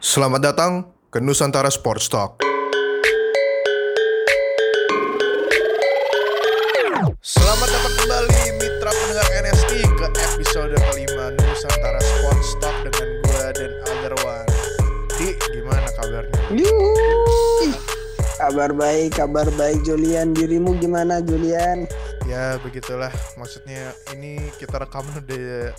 Selamat datang ke Nusantara Sports Talk. Kabar baik, kabar baik Julian. Dirimu gimana Julian? Ya begitulah, maksudnya ini kita rekam udah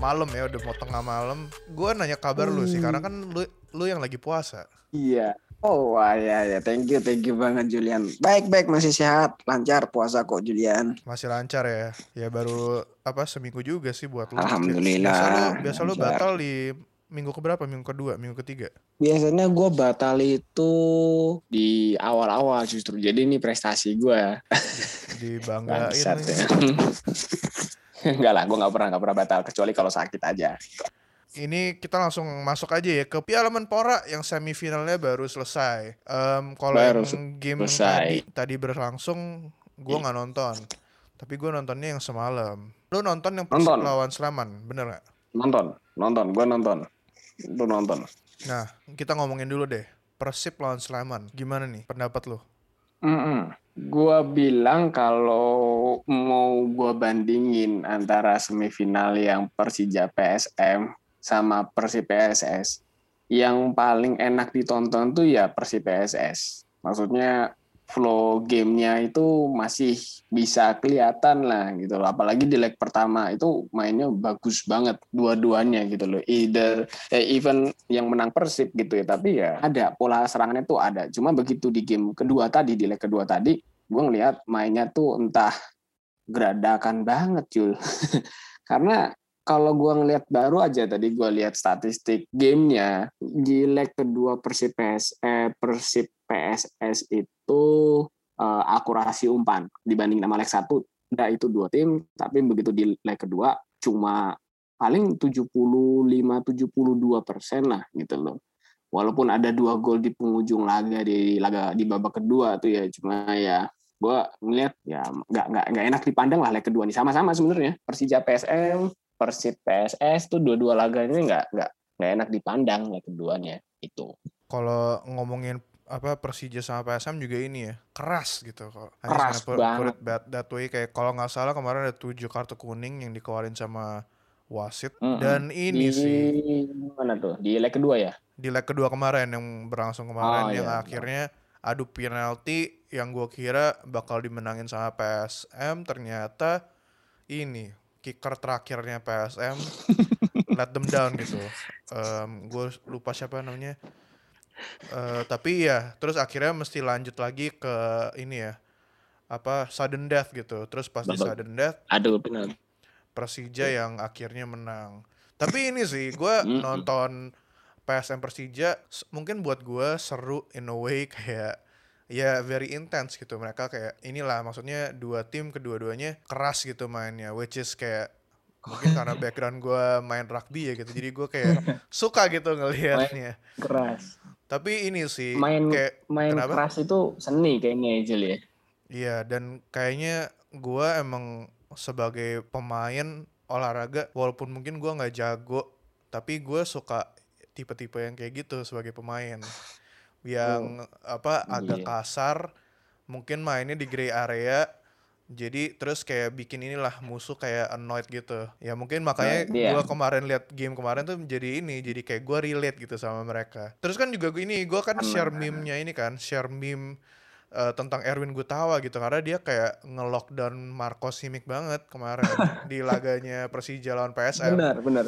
malam ya, udah mau tengah malam. Gue nanya kabar lu sih, karena kan lu, lu yang lagi puasa. Iya. Oh wah ya ya, thank you, thank you banget Julian. Baik baik masih sehat, lancar puasa kok Julian. Masih lancar ya? Ya baru apa seminggu juga sih buat lu. Alhamdulillah, Biasa lu, biasa lu batal di minggu keberapa? Minggu kedua, minggu ketiga. Biasanya gue batal itu di awal-awal justru. Jadi ini prestasi gue. Dibanggain. Ya. Enggak lah, gue nggak pernah nggak pernah batal kecuali kalau sakit aja. Ini kita langsung masuk aja ya ke Piala Menpora yang semifinalnya baru selesai. Em, kalau Baru yang game selesai. tadi, tadi berlangsung, gue nggak nonton. Tapi gue nontonnya yang semalam. Lu nonton yang Nonton. lawan Sleman, bener nggak? Nonton, nonton, gue nonton. Lu nonton. Nah, kita ngomongin dulu deh. Persib lawan Sleman, gimana nih pendapat lu? Mm Gua bilang kalau mau gua bandingin antara semifinal yang Persija PSM sama Persib PSS, yang paling enak ditonton tuh ya Persib PSS. Maksudnya flow gamenya itu masih bisa kelihatan lah gitu loh. Apalagi di leg pertama itu mainnya bagus banget dua-duanya gitu loh. Either eh, even yang menang Persib gitu ya, tapi ya ada pola serangannya tuh ada. Cuma begitu di game kedua tadi, di leg kedua tadi, gue ngelihat mainnya tuh entah geradakan banget Jul. Karena kalau gue ngelihat baru aja tadi gue lihat statistik gamenya di leg kedua Persib PS eh, Persib PSS itu eh, akurasi umpan. Dibanding nama leg satu enggak itu dua tim tapi begitu di leg kedua cuma paling 75 72 persen lah gitu loh. Walaupun ada dua gol di penghujung laga di laga di babak kedua tuh ya cuma ya gue ngeliat ya nggak nggak nggak enak dipandang lah leg kedua nih. Sama-sama sebenarnya Persija PSM Persib PSS tuh dua-dua laganya nggak nggak nggak enak dipandang leg keduanya itu Kalau ngomongin apa Persija sama PSM juga ini ya keras gitu kok. Keras banget. That, that way kayak kalau nggak salah kemarin ada tujuh kartu kuning yang dikeluarin sama wasit Mm-mm. dan ini di sih mana tuh di leg kedua ya di leg kedua kemarin yang berlangsung kemarin Oh, yang iya, akhirnya adu penalti yang gua kira bakal dimenangin sama PSM ternyata ini kicker terakhirnya PSM let them down gitu. gue lupa siapa namanya. Eh, tapi ya terus akhirnya mesti lanjut lagi ke ini ya apa sudden death gitu. Terus pas di Babak- sudden death aduh benar Persija yang akhirnya menang. Tapi ini sih, gue nonton PSM Persija mungkin buat gue seru in a way kayak ya very intense gitu. Mereka kayak inilah maksudnya dua tim kedua-duanya keras gitu mainnya, which is kayak mungkin karena background gue main rugby ya gitu. Jadi gue kayak suka gitu ngelihatnya. keras Tapi ini sih main kayak main kenapa? keras itu seni kayaknya Jul ya Iya, dan kayaknya gua emang sebagai pemain olahraga, walaupun mungkin gua nggak jago, tapi gue suka tipe-tipe yang kayak gitu sebagai pemain. Yang apa agak Iya. kasar, mungkin mainnya di gray area, jadi terus kayak bikin inilah musuh kayak annoyed gitu. Ya mungkin makanya Nah, iya. gua kemarin lihat game kemarin tuh jadi ini, jadi kayak gua relate gitu sama mereka. Terus kan juga gua ini, gua kan share meme-nya ini kan, share meme eh, tentang Erwin Gutawa gitu karena dia kayak nge-lockdown Marco Simic banget kemarin di laganya Persija lawan PSM. benar benar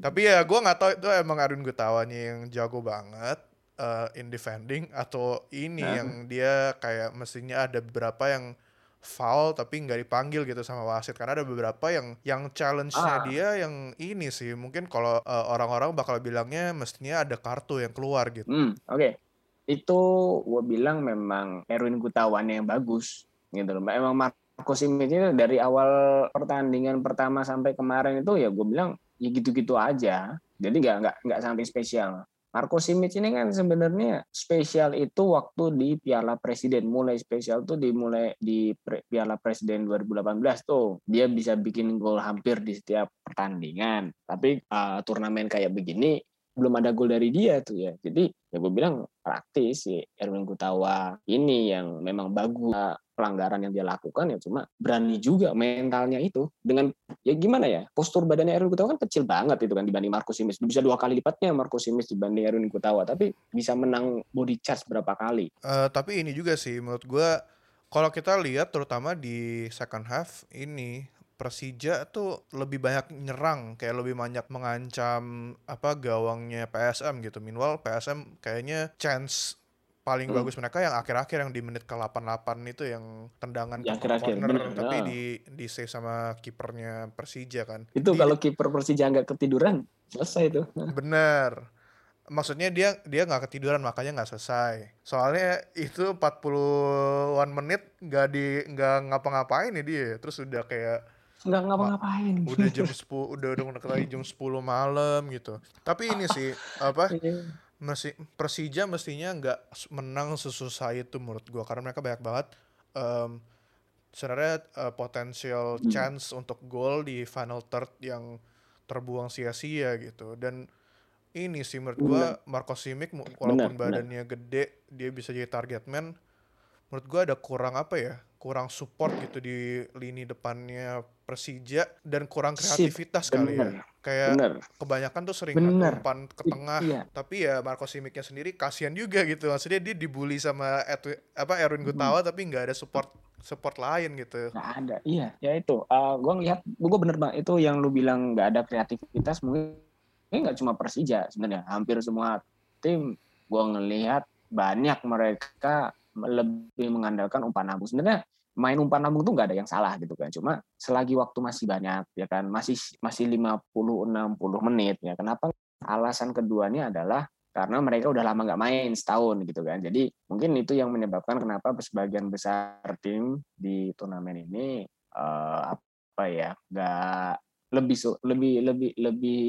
Tapi ya gue nggak tahu itu emang Erwin Gutawanya yang jago banget eh, in defending atau ini Nah. yang dia kayak mestinya ada beberapa yang foul tapi nggak dipanggil gitu sama wasit karena ada beberapa yang yang challenge-nya Ah. dia yang ini sih mungkin kalau eh, orang-orang bakal bilangnya mestinya ada kartu yang keluar gitu. Hmm, oke. Itu gue bilang memang Erwin Gutawan yang bagus gitu loh. Emang Marco Simic itu dari awal pertandingan pertama sampai kemarin itu ya gue bilang ya gitu-gitu aja. Jadi nggak nggak nggak sampai spesial. Marco Simic ini kan sebenarnya spesial itu waktu di Piala Presiden. Mulai spesial tuh dimulai di Piala Presiden 2018 tuh. Dia bisa bikin gol hampir di setiap pertandingan. Tapi uh, turnamen kayak begini belum ada gol dari dia tuh ya. Jadi ya gue bilang praktis si Erwin Gutawa ini yang memang bagus. Pelanggaran yang dia lakukan ya cuma berani juga mentalnya itu dengan ya gimana ya postur badannya Erwin Gutawa kan kecil banget itu kan dibanding Marco Simic bisa dua kali lipatnya Marco Simic dibanding Erwin Gutawa tapi bisa menang body charge berapa kali. Uh, tapi ini juga sih menurut gue kalau kita lihat terutama di second half ini Persija tuh lebih banyak nyerang, kayak lebih banyak mengancam apa gawangnya PSM gitu. Minimal PSM kayaknya chance paling hmm. bagus mereka yang akhir-akhir yang di menit ke-88 itu yang tendangan akhir -akhir, corner bener, tapi ya. di di save sama kipernya Persija kan. Itu di, kalau kiper Persija nggak ketiduran selesai itu. Bener. Maksudnya dia dia nggak ketiduran makanya nggak selesai. Soalnya itu 40-an menit nggak di nggak ngapa-ngapain ya dia. Terus udah kayak nggak ngapa-ngapain udah jam 10 udah udah lagi jam 10 malam gitu tapi ini sih apa iya. mesti Persija mestinya nggak menang sesusah itu menurut gua karena mereka banyak banget um, sebenarnya uh, potensial hmm. chance untuk gol di final third yang terbuang sia-sia gitu dan ini sih menurut gua Marco Simic walaupun bener, badannya bener. gede dia bisa jadi target man menurut gua ada kurang apa ya kurang support gitu di lini depannya Persija dan kurang kreativitas Sip, kali ya. Kayak bener. kebanyakan tuh sering bener. umpan ke tengah, iya. tapi ya Marco Simicnya sendiri kasihan juga gitu. Maksudnya dia dibully sama Edwin, apa Erwin Gutawa hmm. tapi nggak ada support support lain gitu. Nggak ada. Iya, ya itu. Uh, gua ngelihat gua bener banget itu yang lu bilang nggak ada kreativitas mungkin ini nggak cuma Persija sebenarnya, hampir semua tim gua ngelihat banyak mereka lebih mengandalkan umpan lambung. Sebenarnya main umpan lambung tuh nggak ada yang salah gitu kan. Cuma selagi waktu masih banyak ya kan, masih masih 50 60 menit ya. Kenapa? Alasan keduanya adalah karena mereka udah lama nggak main setahun gitu kan. Jadi mungkin itu yang menyebabkan kenapa sebagian besar tim di turnamen ini uh, apa ya nggak lebih lebih lebih lebih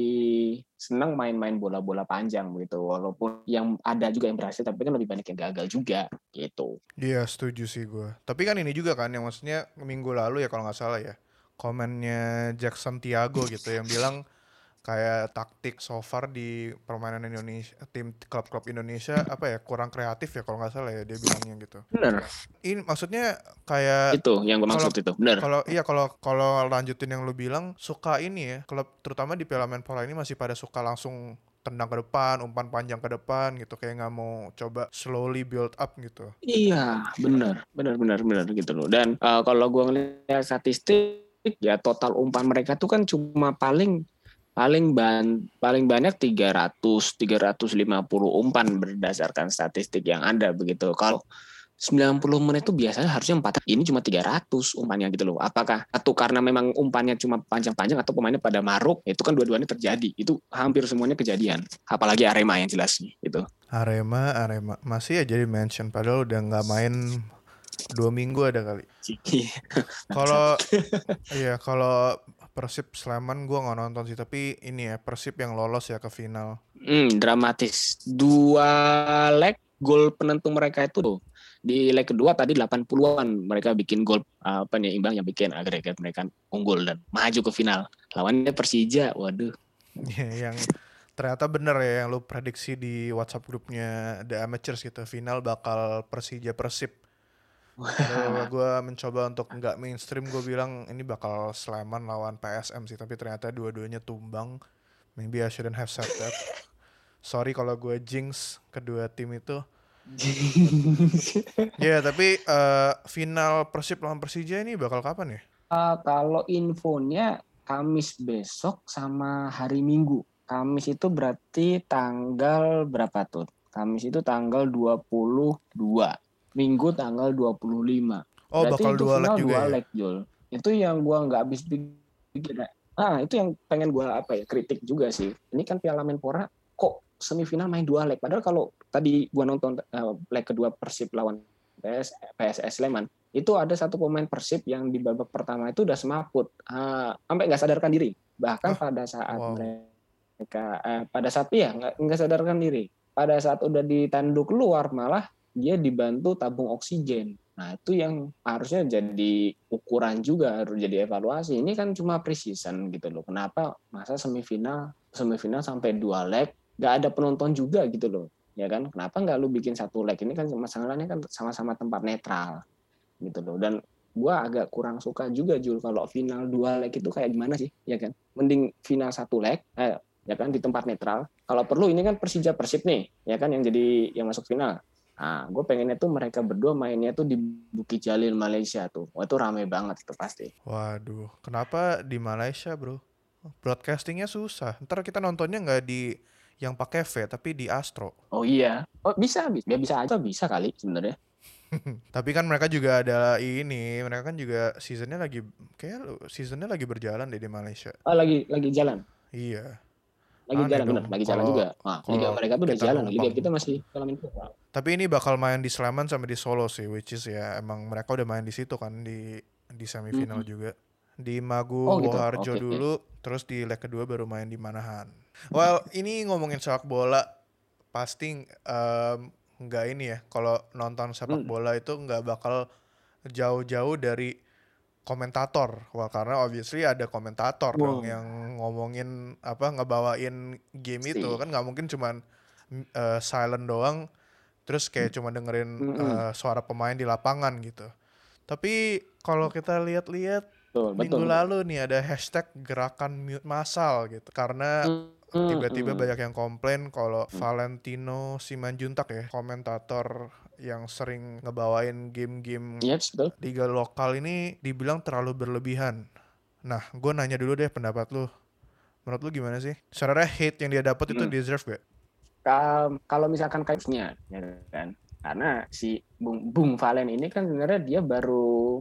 senang main-main bola-bola panjang begitu walaupun yang ada juga yang berhasil tapi kan lebih banyak yang gagal juga gitu. Iya setuju sih gue. Tapi kan ini juga kan yang maksudnya minggu lalu ya kalau nggak salah ya komennya Jackson Tiago gitu yang bilang kayak taktik so far di permainan Indonesia tim klub-klub Indonesia apa ya kurang kreatif ya kalau nggak salah ya dia bilangnya gitu. Benar. Ini maksudnya kayak itu yang gue maksud itu. Benar. Kalau iya kalau kalau lanjutin yang lu bilang suka ini ya klub terutama di Piala Menpora ini masih pada suka langsung tendang ke depan, umpan panjang ke depan gitu kayak nggak mau coba slowly build up gitu. Iya, benar, benar, benar, benar gitu loh. Dan uh, kalau gua ngelihat statistik ya total umpan mereka tuh kan cuma paling paling ban paling banyak 300 350 umpan berdasarkan statistik yang ada begitu. Kalau 90 menit itu biasanya harusnya 4 ini cuma 300 umpannya gitu loh. Apakah atau karena memang umpannya cuma panjang-panjang atau pemainnya pada maruk? Itu kan dua-duanya terjadi. Itu hampir semuanya kejadian. Apalagi Arema yang jelas itu. Arema, Arema masih ya jadi mention padahal udah nggak main dua minggu ada kali. Kalau iya kalau Persib Sleman gue nggak nonton sih tapi ini ya Persib yang lolos ya ke final. Hmm, dramatis. Dua leg gol penentu mereka itu tuh. Di leg kedua tadi 80-an mereka bikin gol apa nih imbang yang bikin agregat mereka unggul dan maju ke final. Lawannya Persija. Waduh. Yeah, yang ternyata bener ya yang lu prediksi di WhatsApp grupnya The Amateurs gitu. Final bakal Persija Persib kalau gue mencoba untuk nggak mainstream gue bilang ini bakal Sleman lawan PSM sih tapi ternyata dua-duanya tumbang. Maybe I shouldn't have said that. Sorry kalau gue jinx kedua tim itu. Ya yeah, tapi uh, final Persib lawan Persija ini bakal kapan ya? Uh, kalau infonya Kamis besok sama hari Minggu. Kamis itu berarti tanggal berapa tuh? Kamis itu tanggal 22 Minggu tanggal 25. Oh, Berarti bakal dua leg juga dua ya? leg, Jul. Itu yang gua nggak habis pikir. Ah, itu yang pengen gua apa ya, kritik juga sih. Ini kan Piala Menpora kok semifinal main dua leg. Padahal kalau tadi gua nonton uh, leg kedua Persib lawan PS, PSS Sleman, itu ada satu pemain Persib yang di babak pertama itu udah semaput, uh, sampai nggak sadarkan diri. Bahkan oh, pada saat wow. mereka Ka- eh, pada saat ya nggak nggak sadarkan diri. Pada saat udah ditanduk keluar malah dia dibantu tabung oksigen. Nah itu yang harusnya jadi ukuran juga harus jadi evaluasi. Ini kan cuma precision gitu loh. Kenapa masa semifinal semifinal sampai dua leg nggak ada penonton juga gitu loh ya kan kenapa nggak lu bikin satu leg ini kan masalahnya kan sama-sama tempat netral gitu loh dan gua agak kurang suka juga Jul kalau final dua leg itu kayak gimana sih ya kan mending final satu leg eh, ya kan di tempat netral kalau perlu ini kan Persija Persib nih ya kan yang jadi yang masuk final Nah, gue pengennya tuh mereka berdua mainnya tuh di Bukit Jalil Malaysia tuh. Wah itu rame banget itu pasti. Waduh, kenapa di Malaysia bro? Broadcastingnya susah. Ntar kita nontonnya nggak di yang pakai V, tapi di Astro. Oh iya. Oh bisa, bisa. Ya bisa aja bisa kali sebenarnya. tapi kan mereka juga ada ini, mereka kan juga seasonnya lagi kayak seasonnya lagi berjalan deh di Malaysia. Oh lagi lagi jalan. Iya. Lagi Aneh jalan benar, lagi jalan kalau- juga. Nah, liga kalau mereka tuh udah jalan, numpang. liga kita masih dalam itu. Tapi ini bakal main di Sleman sama di Solo sih, which is ya emang mereka udah main di situ kan di di semifinal Mm-mm. juga. Di Magu Oh, gitu. Woharjo Oke, oke. dulu, terus di leg kedua baru main di Manahan. Well, ini ngomongin sepak bola, pasti nggak ini ya. Kalau nonton sepak Hmm. bola itu nggak bakal jauh-jauh dari komentator. Wah, karena obviously ada komentator dong Wow. yang ngomongin apa ngebawain game itu kan nggak mungkin cuman mm, eh, silent doang terus kayak cuma dengerin Mm-mm. eh, suara pemain di lapangan gitu. Tapi kalau kita lihat-lihat minggu betul. lalu nih ada hashtag gerakan mute massal gitu karena Hmm, tiba-tiba hmm. banyak yang komplain kalau Valentino Simanjuntak ya komentator yang sering ngebawain game-game Yes, betul. liga lokal ini dibilang terlalu berlebihan. Nah, gue nanya dulu deh pendapat lu. Menurut lu gimana sih? Sebenarnya hate yang dia dapat itu Hmm. deserve gak? Ka- kalau misalkan kasusnya ya kan karena si Bung, Bung Valen ini kan sebenarnya dia baru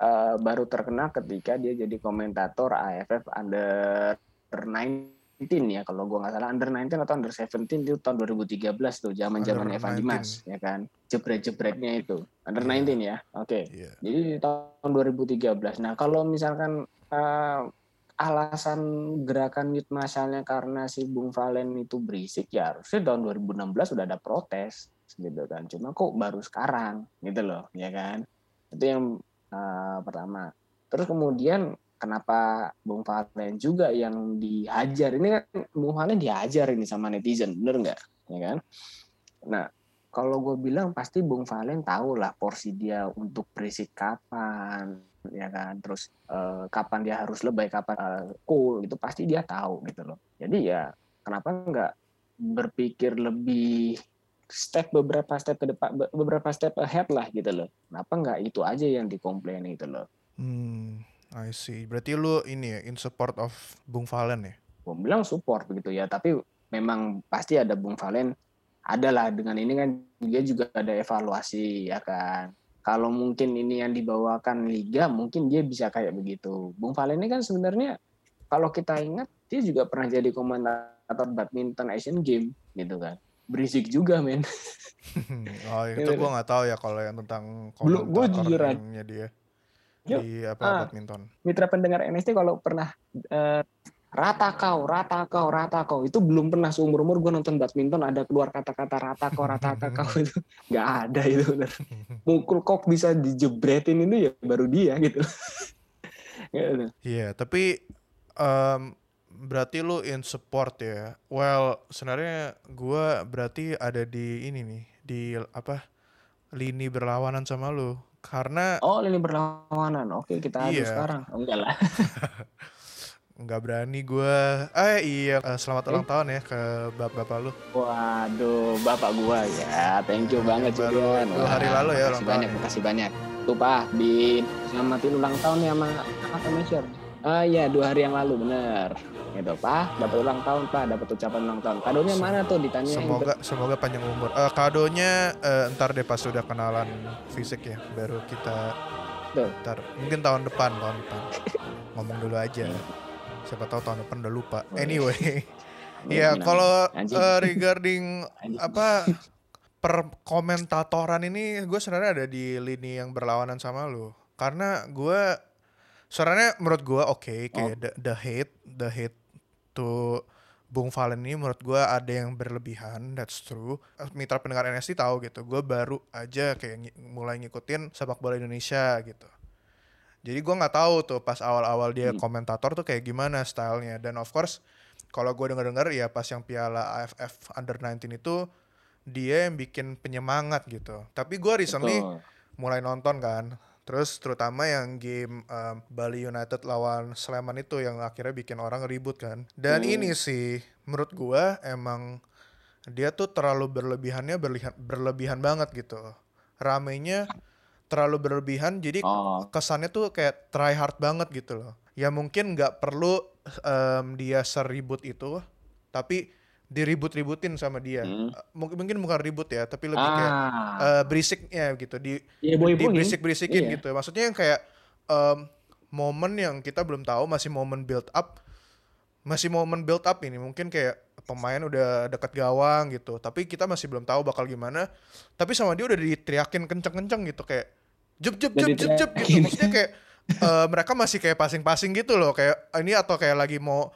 eh, baru terkenal ketika dia jadi komentator AFF under 19 ya kalau gua nggak salah under 19 atau under 17 itu tahun 2013 tuh zaman zaman Evan 19. Dimas ya kan jebret-jebretnya itu under Iya. 19 ya oke Iya. jadi di tahun 2013. Nah, kalau misalkan eh, alasan gerakan mute masalnya karena si Bung Valen itu berisik, ya harusnya tahun 2016 sudah ada protes gitu kan. Cuma kok baru sekarang gitu loh, ya kan? Itu yang eh, pertama. Terus kemudian kenapa Bung Valen juga yang dihajar? Ini kan Bung Valen dihajar ini sama netizen, bener nggak? Ya kan? Nah, kalau gue bilang pasti Bung Valen tahu lah porsi dia untuk berisik kapan, ya kan. Terus eh, kapan dia harus lebay, kapan eh, cool, itu pasti dia tahu gitu loh. Jadi ya kenapa nggak berpikir lebih step beberapa step ke depan, be- beberapa step ahead lah gitu loh. Kenapa nggak itu aja yang dikomplain gitu loh. Hmm, I see. Berarti lu ini ya in support of Bung Valen ya? gue bilang support begitu ya tapi memang pasti ada Bung Valen. Adalah dengan ini kan dia juga ada evaluasi ya kan? Kalau mungkin ini yang dibawakan liga mungkin dia bisa kayak begitu. Bung Valen ini kan sebenarnya kalau kita ingat dia juga pernah jadi komentator badminton Asian Game gitu kan? Berisik juga men. Oh, itu Iya, gua nggak taw ya kalau yang tentang Belum, gua jujur aja. komentatornya dia Yuk. di apa Ah. badminton. mitra pendengar NST kalau pernah eh, rata kau, rata kau, rata kau itu belum pernah seumur umur gue nonton badminton ada keluar kata-kata rata kau, rata kau itu nggak ada itu bener. Mukul kok bisa dijebretin itu ya baru dia gitu. Gitu. Iya, tapi em, berarti lu in support ya. Well, sebenarnya gua berarti ada di ini nih, di apa? lini berlawanan sama lu. Karena Oh ini berlawanan, oke kita adu Iya. sekarang. Oh, enggak lah. nggak berani gua. Eh iya, eh, selamat ulang tahun ya ke bapak-bapak lu. Waduh, bapak gua ya, thank you banget Baru Julian. dua hari lalu ya ulang banyak, tahun ya. makasih banyak. Tuh Pak, di selamatin ulang tahun ya sama apa Mesir. Ah iya, dua hari yang lalu bener. Gitu Pak, dapat ulang tahun Pak, dapat ucapan ulang tahun. Kadonya Sem- mana tuh ditanya? Semoga semoga panjang umur. Eh, kadonya eh, ntar deh pas sudah kenalan fisik ya, baru kita Tuh. ntar mungkin tahun depan tahun depan ngomong dulu aja. Siapa tahu tahun depan udah lupa. Boleh. Anyway, ya kalau eh, regarding Anjing. apa per komentatoran ini gue sebenarnya ada di lini yang berlawanan sama lu karena gue sebenarnya menurut gue oke kayak Oh. the, the hate the hate to Bung Valen ini menurut gue ada yang berlebihan, that's true. Mitra pendengar NST tahu gitu, gue baru aja kayak ng- mulai ngikutin sepak bola Indonesia gitu. Jadi gue nggak tahu tuh pas awal-awal dia komentator tuh kayak gimana stylenya. Dan of course kalau gue denger-denger ya pas yang Piala AFF Under 19 itu dia yang bikin penyemangat gitu. Tapi gue recently Betul. mulai nonton kan. Terus terutama yang game um, Bali United lawan Sleman itu yang akhirnya bikin orang ribut kan. Dan Hmm. ini sih menurut gua emang dia tuh terlalu berlebihannya berlebihan, berlebihan banget gitu. Ramenya terlalu berlebihan jadi Oh. kesannya tuh kayak try hard banget gitu loh. Ya mungkin nggak perlu em, dia seribut itu, tapi diribut-ributin sama dia. Hmm. Eh, Mungkin mungkin bukan ribut ya, tapi lebih kayak eh, berisiknya gitu di Iya, boy di berisik-berisikin Iya. gitu. Maksudnya yang kayak momen yang kita belum tahu masih momen build up, masih momen build up ini mungkin kayak pemain udah dekat gawang gitu, tapi kita masih belum tahu bakal gimana. Tapi sama dia udah diteriakin kenceng-kenceng gitu kayak jep jep Udah jep jep jep gitu. Maksudnya kayak eh, mereka masih kayak passing-passing gitu loh, kayak ini atau kayak lagi mau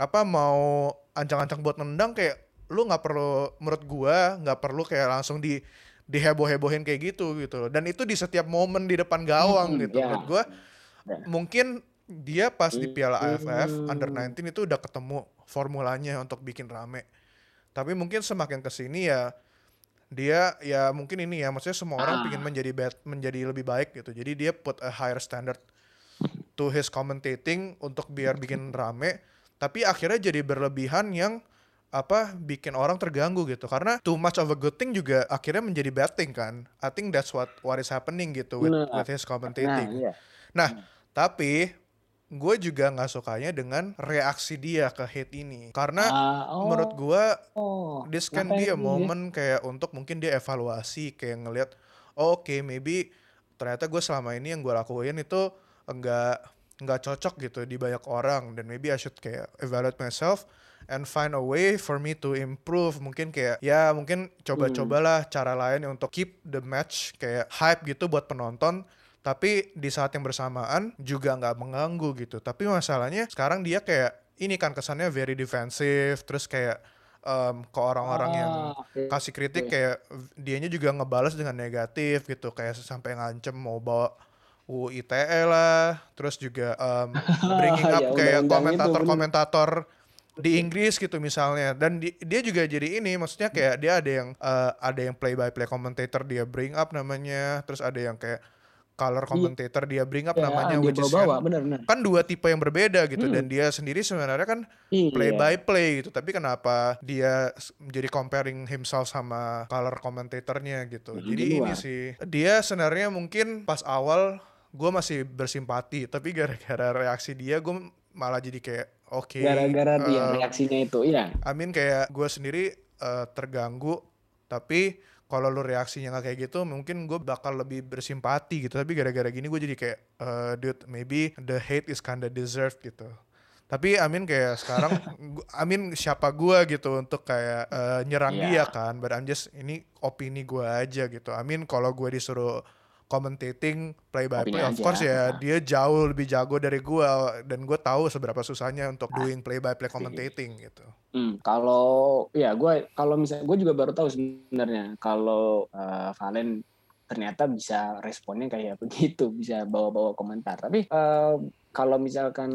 apa mau ancang-ancang buat nendang kayak lu nggak perlu menurut gua nggak perlu kayak langsung di diheboh-hebohin kayak gitu gitu. Dan itu di setiap momen di depan gawang Hmm, gitu. ya. Menurut gua Ya. mungkin dia pas di Piala AFF. Under 19 itu udah ketemu formulanya untuk bikin rame. Tapi mungkin semakin ke sini ya dia ya mungkin ini ya maksudnya semua orang Ah. pingin menjadi bet, menjadi lebih baik gitu. Jadi dia put a higher standard to his commentating untuk biar bikin rame. Tapi akhirnya jadi berlebihan yang apa bikin orang terganggu gitu karena too much of a good thing juga akhirnya menjadi bad thing kan I think that's what what is happening gitu with Nah. with his Nah, commentating iya. Nah, tapi gue juga nggak sukanya dengan reaksi dia ke hate ini. Karena Ah, oh, menurut gue oh, this can be a moment kayak untuk mungkin dia evaluasi kayak ngelihat oh, oke maybe ternyata gue selama ini yang gue lakuin itu enggak nggak cocok gitu di banyak orang. Dan maybe I should kayak evaluate myself and find a way for me to improve. Mungkin kayak ya mungkin coba-cobalah cara lain untuk keep the match kayak hype gitu buat penonton. Tapi di saat yang bersamaan juga nggak mengganggu gitu. Tapi masalahnya sekarang dia kayak ini kan kesannya very defensive terus kayak em, ke orang-orang yang Ah, kasih kritik Oke. kayak dianya juga ngebales dengan negatif gitu. Kayak sampai ngancem mau bawa UU ITE lah terus juga em, bringing up Ya, kayak komentator-komentator di Inggris gitu misalnya. Dan di- dia juga jadi ini maksudnya kayak dia ada yang eh, ada yang play by play commentator dia bring up namanya terus ada yang kayak color commentator dia bring up Ya, namanya which is kan, benar-benar. kan dua tipe yang berbeda gitu. Hmm. dan dia sendiri sebenarnya kan Iya. play by play gitu. Tapi kenapa dia menjadi comparing himself sama color commentatornya gitu. Hmm, jadi di ini sih dia sebenarnya mungkin pas awal gue masih bersimpati tapi gara-gara reaksi dia gue malah jadi kayak oke Gara-gara dia eh, reaksinya itu, iya. Amin kayak gue sendiri eh, terganggu tapi kalau lu reaksinya nggak kayak gitu mungkin gue bakal lebih bersimpati gitu tapi gara-gara gini gue jadi kayak eh, dude maybe the hate is kinda deserved gitu tapi Amin kayak sekarang Amin siapa gua gitu untuk kayak eh, nyerang Iya. dia kan but I'm just ini opini gua aja gitu Amin kalau gue disuruh commentating play by play. Of aja. course ya dia jauh lebih jago dari gua dan gue tahu seberapa susahnya untuk doing play by play commentating gitu. Hmm, kalau ya gue kalau misalnya gue juga baru tahu sebenarnya kalau eh, Valen ternyata bisa responnya kayak begitu bisa bawa-bawa komentar. Tapi eh, kalau misalkan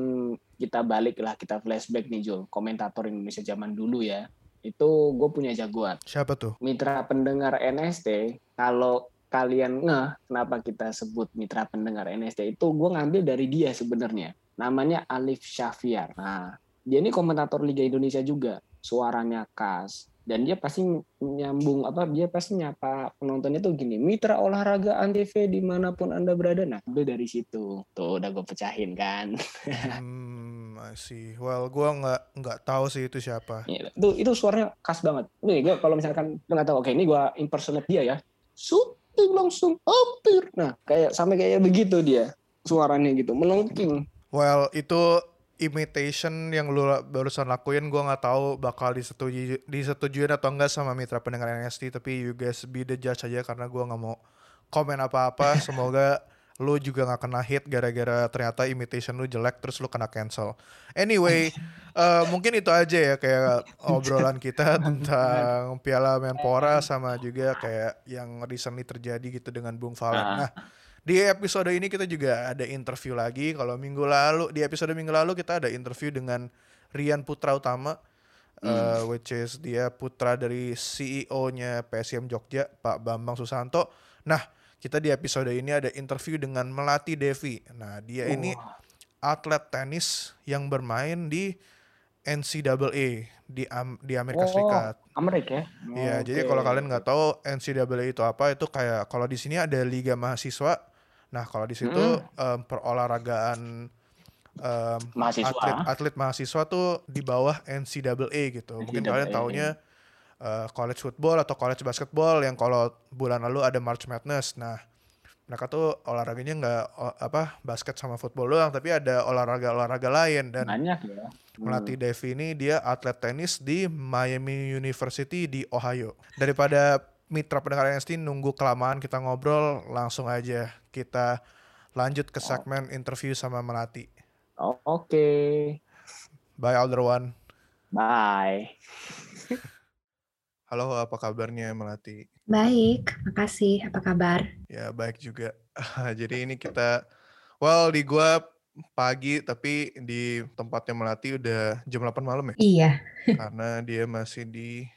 kita balik lah kita flashback nih Jul komentator Indonesia zaman dulu ya itu gue punya jagoan. Siapa tuh? Mitra pendengar NST kalau kalian ngeh kenapa kita sebut mitra pendengar NST itu gue ngambil dari dia sebenarnya. Namanya Alif Syafiar. Nah dia ini komentator Liga Indonesia juga. Suaranya khas. Dan dia pasti nyambung apa dia pasti nyapa penontonnya tuh gini mitra olahraga antv di mana pun anda berada. Nah ambil dari situ. Tuh udah gue pecahin kan. Hmm see. Well gua nggak nggak tahu sih itu siapa. Ya, itu itu suaranya khas banget. Nih gue kalau misalkan nggak tahu, oke ini gue impersonate dia ya, syuting langsung hampir. Nah kayak sampai kayak begitu dia suaranya gitu, melengking. Well, itu imitation yang lu barusan lakuin gua nggak tahu bakal disetujui disetujuin atau enggak sama mitra pendengar NST tapi you guys be the judge aja karena gua nggak mau komen apa-apa. Semoga lu juga nggak kena hit gara-gara ternyata imitation lu jelek terus lu kena cancel. Anyway, eh, mungkin itu aja ya kayak obrolan kita tentang Piala Menpora sama juga kayak yang recently terjadi gitu dengan Bung Valen. Nah, di episode ini kita juga ada interview lagi. Kalau minggu lalu di episode minggu lalu kita ada interview dengan Rian Putra Utama, uh, which is dia putra dari CEO-nya PSM Jogja, Pak Bambang Susanto. Nah, kita di episode ini ada interview dengan Melati Devi. Nah, dia ini atlet tenis yang bermain di NCAA di Am- di Amerika Oh, Serikat. Amerika ya? Iya, jadi Oke. kalau kalian nggak tahu NCAA itu apa, itu kayak kalau di sini ada liga mahasiswa. Nah, kalau di situ em, perolahragaan em, Mahasiswa. atlet atlet mahasiswa tuh di bawah NCAA gitu. Mungkin kalian NCAA. taunya eh, college football atau college basketball yang kalau bulan lalu ada March Madness. Nah, mereka tuh olahraganya nggak apa basket sama football doang, tapi ada olahraga-olahraga lain dan banyak ya. Melati Devi ini dia atlet tenis di Miami University di Ohio. Daripada mitra pendengar NST nunggu kelamaan kita ngobrol, langsung aja kita lanjut ke segmen interview sama Melati. Oh, Oke. Bye Alderwan. Bye. Halo, apa kabarnya Melati? Baik, makasih. Apa kabar? Ya, baik juga. Jadi ini kita well di gua pagi tapi di tempatnya Melati udah jam 8 malam ya. Iya. karena dia masih di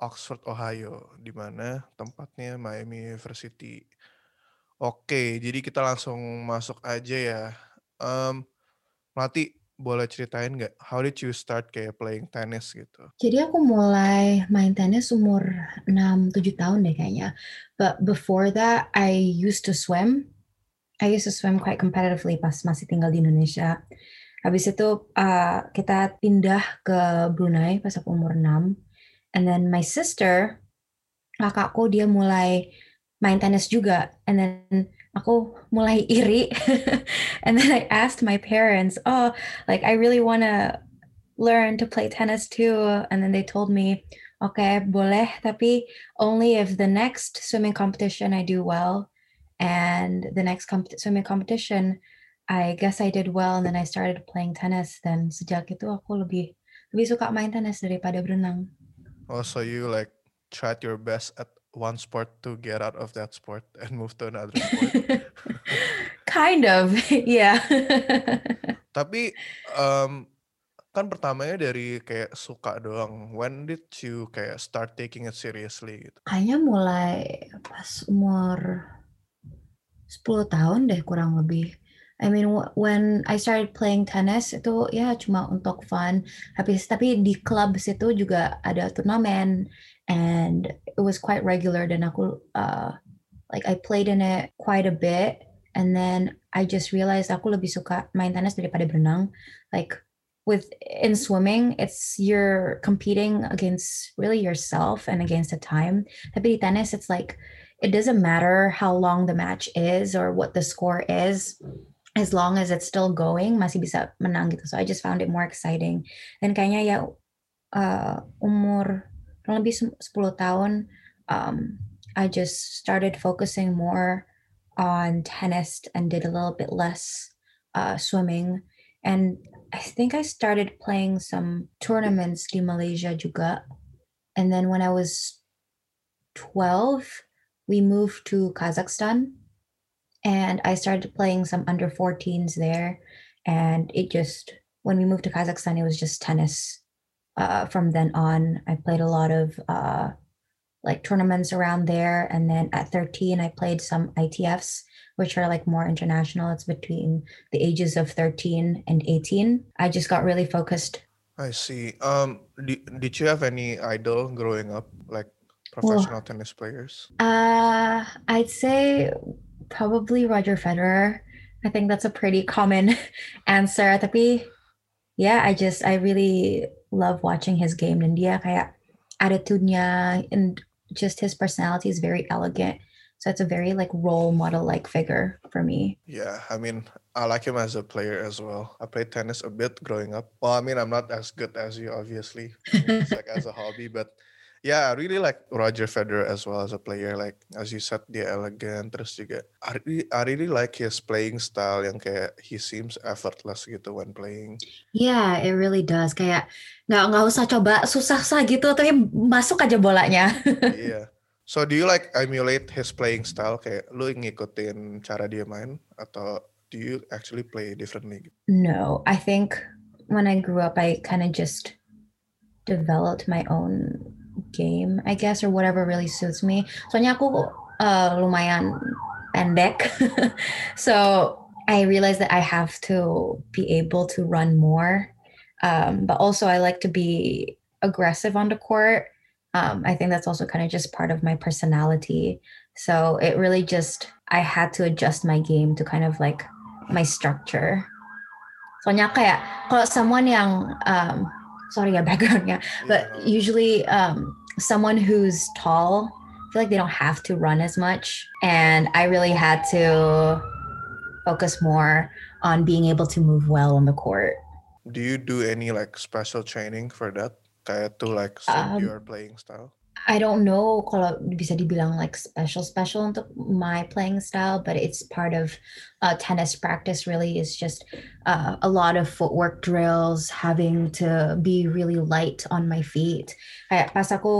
Oxford, Ohio, di mana tempatnya Miami University. Oke, jadi kita langsung masuk aja ya. Em, Melati, boleh ceritain nggak? How did you start kayak playing tennis gitu? Jadi aku mulai main tenis umur 6-7 tahun deh kayaknya. But before that, I used to swim. I used to swim quite competitively pas masih tinggal di Indonesia. Habis itu uh, kita pindah ke Brunei pas aku umur 6. And then my sister, kakakku dia mulai main tenis juga. And then aku mulai iri. and then I asked my parents, oh, like I really want to learn to play tennis too. And then they told me, okay, boleh, tapi only if the next swimming competition I do well. And the next comp- swimming competition, I guess I did well. And then I started playing tennis. Dan sejak itu aku lebih lebih suka main tenis daripada berenang. Oh, so you like tried your best at one sport to get out of that sport and move to another sport. kind of, yeah. Tapi em, kan pertamanya dari kayak suka doang. When did you kayak start taking it seriously gitu? Kayaknya mulai pas umur 10 tahun deh kurang lebih. I mean wh- when I started playing tennis itu ya cuma untuk fun. Habis tapi di club situ juga ada turnamen and it was quite regular then aku uh, like I played in it quite a bit and then I just realized aku lebih suka main tenis daripada berenang. Like with in swimming it's you're competing against really yourself and against the time. Tapi di tennis it's like it doesn't matter how long the match is or what the score is as long as it's still going masih bisa menang gitu so I just found it more exciting dan kayaknya ya uh, umur kurang lebih sem- 10 tahun um, I just started focusing more on tennis and did a little bit less uh, swimming and I think I started playing some tournaments di Malaysia juga and then when I was 12 we moved to Kazakhstan and I started playing some under 14s there. And it just, when we moved to Kazakhstan, it was just tennis. Uh, from then on, I played a lot of uh, like tournaments around there. And then at 13, I played some ITFs, which are like more international. It's between the ages of 13 and 18. I just got really focused I see. Um, did, did you have any idol growing up, like professional tennis players? Uh, I'd say probably Roger Federer. I think that's a pretty common answer. Tapi, yeah, I just I really love watching his game dan dia kayak attitude-nya and just his personality is very elegant. So it's a very like role model like figure for me. Yeah, I mean, I like him as a player as well. I played tennis a bit growing up. Well, I mean, I'm not as good as you, obviously. It's like as a hobby, but Yeah, I really like Roger Federer as well as a player. Like as you said, dia elegan. Terus juga, I really, I really like his playing style yang kayak he seems effortless gitu when playing. Yeah, it really does. Kayak nggak nggak usah coba susah-susah gitu, tapi masuk aja bolanya. Iya. So do you like emulate his playing style? Kayak lu ngikutin cara dia main atau do you actually play differently? no, I think when I grew up, I kind of just developed my own game, I guess, or whatever really suits me. Soalnya aku uh, lumayan pendek, so I realized that I have to be able to run more, um, but also I like to be aggressive on the court. Um, I think that's also kind of just part of my personality. So it really just I had to adjust my game to kind of like my structure. Soalnya kayak kalau someone yang um, sorry yeah, background, yeah. but Yeah. usually um, someone who's tall, I feel like they don't have to run as much, and I really had to focus more on being able to move well on the court. Do you do any like special training for that? Kayak to like suit Um, your playing style? I don't know kalau bisa dibilang like special special untuk my playing style, but it's part of uh, tennis practice. Really, is just uh, a lot of footwork drills, having to be really light on my feet. Kayak pas aku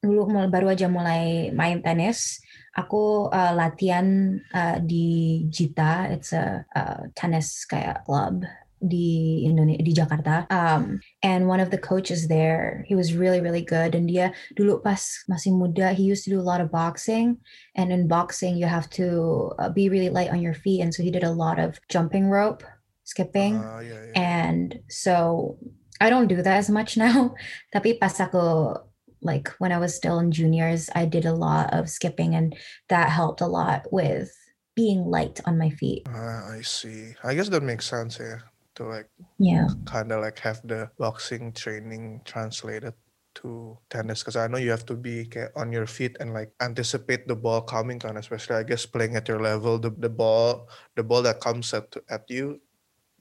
dulu baru aja mulai main tenis, aku uh, latihan uh, di Jita. It's a, uh tennis kayak club di Indonesia di Jakarta. Um, and one of the coaches there, he was really really good. And dia dulu pas masih muda, he used to do a lot of boxing. And in boxing, you have to uh, be really light on your feet. And so he did a lot of jumping rope, skipping. Ah, yeah, yeah. And so I don't do that as much now. Tapi pas aku like when I was still in juniors, I did a lot of skipping and that helped a lot with being light on my feet. Ah, I see. I guess that makes sense, yeah. To like Yeah. kind of like have the boxing training translated to tennis because I know you have to be on your feet and like anticipate the ball coming kan especially I guess playing at your level the, the ball the ball that comes at at you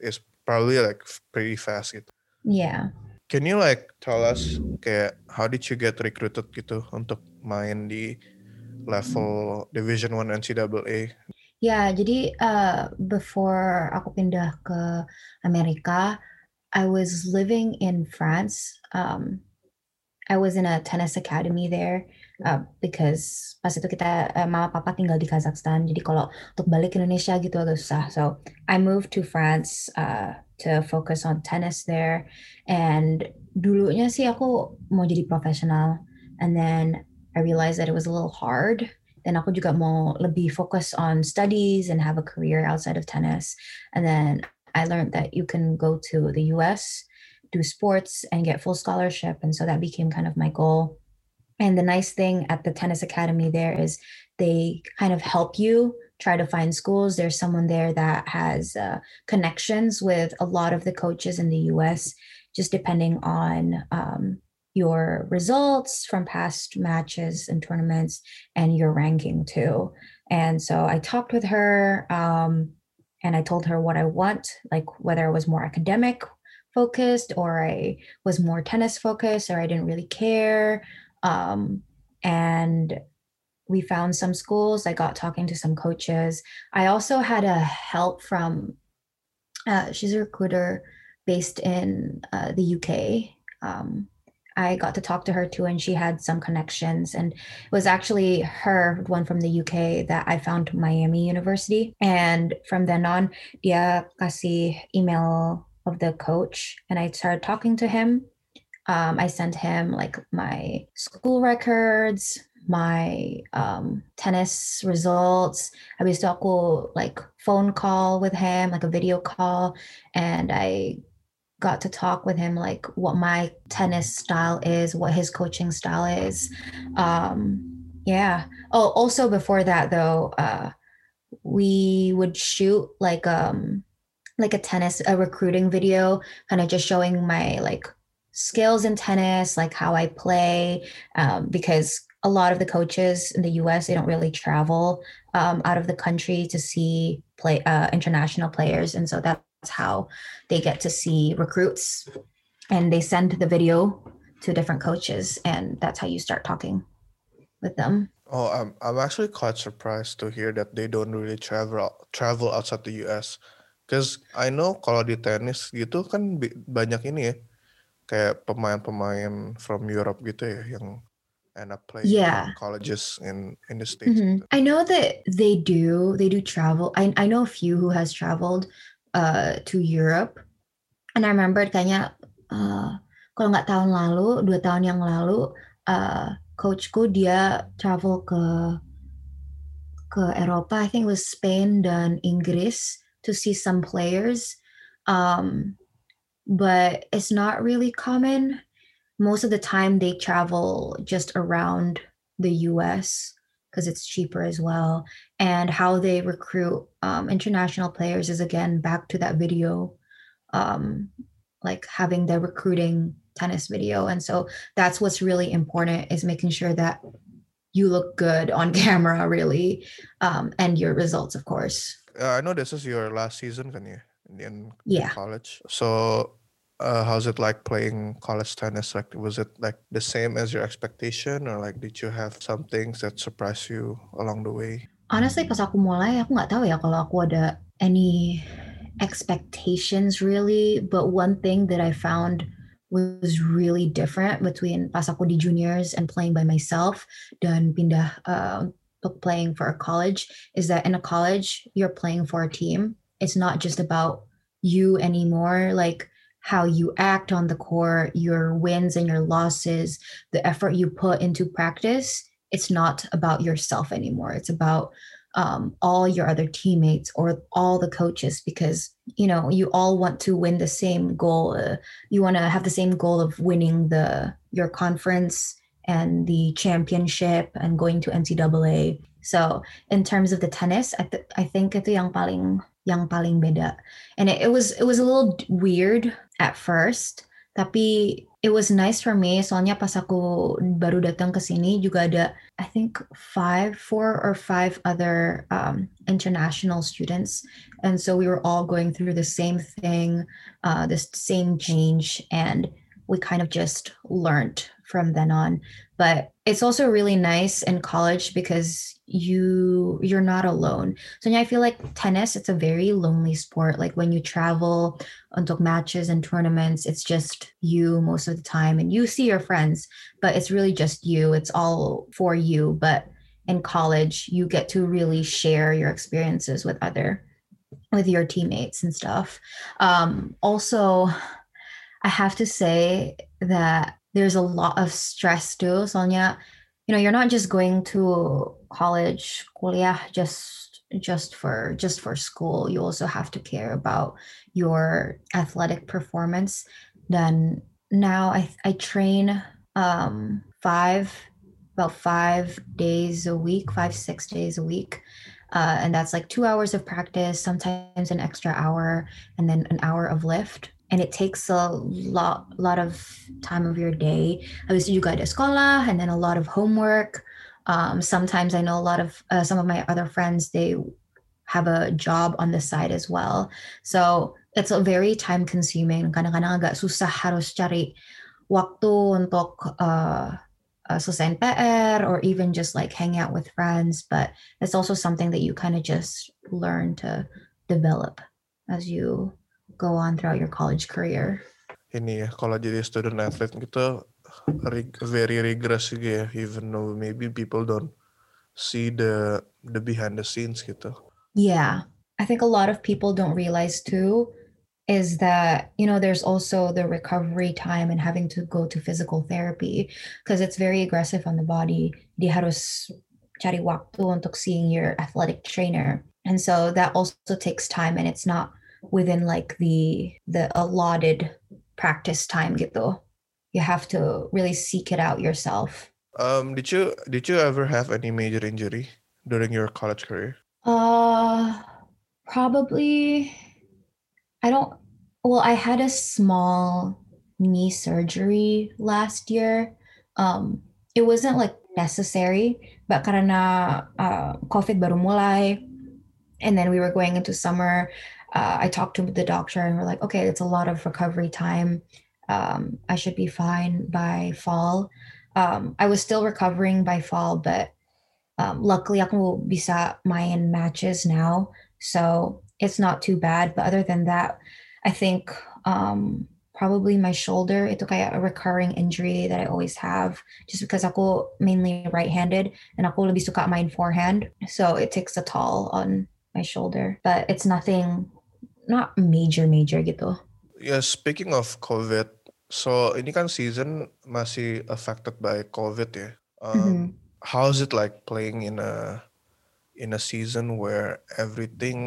is probably like pretty fast gitu. Yeah. Can you like tell us kayak how did you get recruited gitu untuk main di level Division 1 NCAA? Ya, jadi uh, before aku pindah ke Amerika, I was living in France. Um, I was in a tennis academy there uh, because pas itu kita uh, mama papa tinggal di Kazakhstan. Jadi kalau untuk balik ke Indonesia gitu agak susah. So I moved to France uh, to focus on tennis there. And dulunya sih aku mau jadi profesional. And then I realized that it was a little hard then aku juga mau lebih focus on studies and have a career outside of tennis. And then I learned that you can go to the US, do sports, and get full scholarship. And so that became kind of my goal. And the nice thing at the tennis academy there is they kind of help you try to find schools. There's someone there that has uh, connections with a lot of the coaches in the US, just depending on um, your results from past matches and tournaments and your ranking too. And so I talked with her um, and I told her what I want, like whether I was more academic focused or I was more tennis focused or I didn't really care. Um, and we found some schools. I got talking to some coaches. I also had a help from, uh, she's a recruiter based in uh, the UK. Um, I got to talk to her too, and she had some connections. And it was actually her, one from the UK, that I found Miami University. And from then on, dia kasih email of the coach, and I started talking to him. Um, I sent him like my school records, my um, tennis results. I itu aku like phone call with him, like a video call, and I got to talk with him like what my tennis style is, what his coaching style is. Um, yeah. Oh, also before that though, uh, we would shoot like um like a tennis a recruiting video, kind of just showing my like skills in tennis, like how I play, um, because a lot of the coaches in the U.S. they don't really travel um, out of the country to see play uh, international players, and so that's how they get to see recruits and they send the video to different coaches, and that's how you start talking with them. Oh, I'm I'm actually quite surprised to hear that they don't really travel travel outside the US. Cause I know kalau di tenis gitu kan banyak ini ya, kayak pemain-pemain from Europe gitu ya yang end up playing Yeah. in colleges in in the states. Mhm. I know that they do. They do travel. I I know a few who has traveled uh to Europe, and I remember kayaknya uh, kalau nggak tahun lalu, dua tahun yang lalu, uh, coachku dia travel ke ke Eropa. I think was Spain dan Inggris to see some players. Um, but it's not really common. Most of the time, they travel just around the US because it's cheaper as well. And how they recruit um, international players is again back to that video, um, like having the recruiting tennis video. And so that's what's really important is making sure that you look good on camera, really, um, and your results, of course. Uh, I know this is your last season ya in, in Yeah. college. So uh, how's it like playing college tennis? Like was it like the same as your expectation or like did you have some things that surprised you along the way? honestly pas aku mulai aku nggak tahu ya kalau aku ada any expectations really but one thing that I found was really different between pas aku di juniors and playing by myself dan pindah uh, playing for a college is that in a college you're playing for a team it's not just about you anymore like how you act on the court your wins and your losses the effort you put into practice it's not about yourself anymore. It's about um, all your other teammates or all the coaches because you know you all want to win the same goal. Uh, you want to have the same goal of winning the your conference and the championship and going to NCAA. So in terms of the tennis, I, th- I think itu yang paling yang paling beda. And it, it was it was a little weird at first, tapi it was nice for me. Soalnya pas aku baru datang ke sini juga ada I think five four or five other um, international students. And so we were all going through the same thing uh, this same change and we kind of just learned from then on. But it's also really nice in college because you you're not alone. So yeah, i feel like tennis it's a very lonely sport. Like when you travel untuk matches and tournaments it's just you most of the time and you see your friends but it's really just you. It's all for you. But in college you get to really share your experiences with other with your teammates and stuff. Um also i have to say that there's a lot of stress too soalnya you know you're not just going to college kuliah just just for just for school. You also have to care about your athletic performance. Then now i i train um five about five days a week five six days a week. Uh, and that's like two hours of practice sometimes an extra hour and then an hour of lift. And it takes a lot lot of time of your day. Habis itu juga ada sekolah and then a lot of homework um, sometimes i know a lot of uh, some of my other friends they have a job on the side as well. So it's a very time consuming. Kadang-kadang agak susah harus cari waktu untuk uh, uh, PR or even just like hang out with friends. But it's also something that you kind of just learn to develop as you go on throughout your college career. Ini ya kalau jadi student athlete gitu very rigorous ya even though maybe people don't see the the behind the scenes gitu. Yeah. I think a lot of people don't realize too is that, you know, there's also the recovery time and having to go to physical therapy because it's very aggressive on the body. Di harus cari waktu untuk seeing your athletic trainer. And so that also takes time and it's not within like the the allotted practice time gitu. You have to really seek it out yourself. Um, did you did you ever have any major injury during your college career? Uh, probably. I don't. Well, I had a small knee surgery last year. Um, it wasn't like necessary, but karena uh, COVID baru mulai, and then we were going into summer. Uh, I talked to the doctor, and we're like, okay, it's a lot of recovery time. Um, I should be fine by fall. Um, I was still recovering by fall, but um, luckily ako bisa main matches now, so it's not too bad. But other than that, I think um, probably my shoulder. Ito kaya a recurring injury that I always have just because ako mainly right-handed and ako lebih suka main forehand. So it takes a toll on my shoulder. But it's nothing, not major, major gitu. Yeah, speaking of COVID, so ini kan season masih affected by COVID ya. Um, Mhm. How is it like playing in a in a season where everything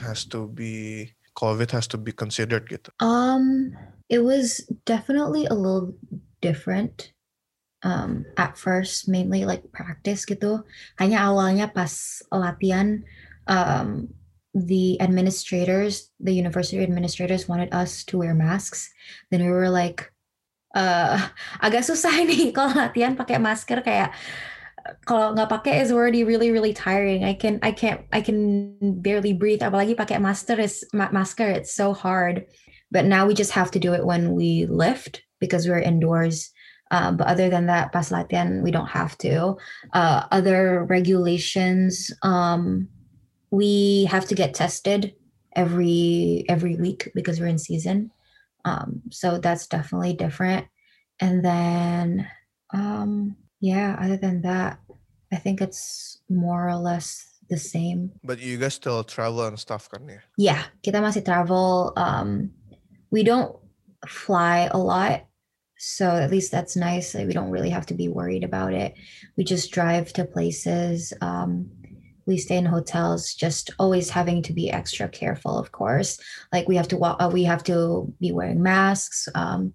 has to be COVID has to be considered gitu? Um, it was definitely a little different. Um, at first, mainly like practice gitu. Hanya awalnya pas latihan, um, the administrators, the university administrators wanted us to wear masks. Then we were like, uh, agak susah nih kalau latihan pakai masker kayak kalau nggak pakai is already really really tiring. I can I can't I can barely breathe. Apalagi pakai masker is ma- masker. It's so hard. But now we just have to do it when we lift because we're indoors. Uh, but other than that, pas latihan we don't have to. Uh, other regulations, um, we have to get tested every every week because we're in season. Um, so that's definitely different. And then um, yeah, other than that, I think it's more or less the same. But you guys still travel and stuff kan ya? Yeah, kita masih travel. Um, we don't fly a lot, so at least that's nice. Like we don't really have to be worried about it. We just drive to places. Um, we stay in hotels. Just always having to be extra careful, of course. Like we have to walk. Uh, we have to be wearing masks. Um,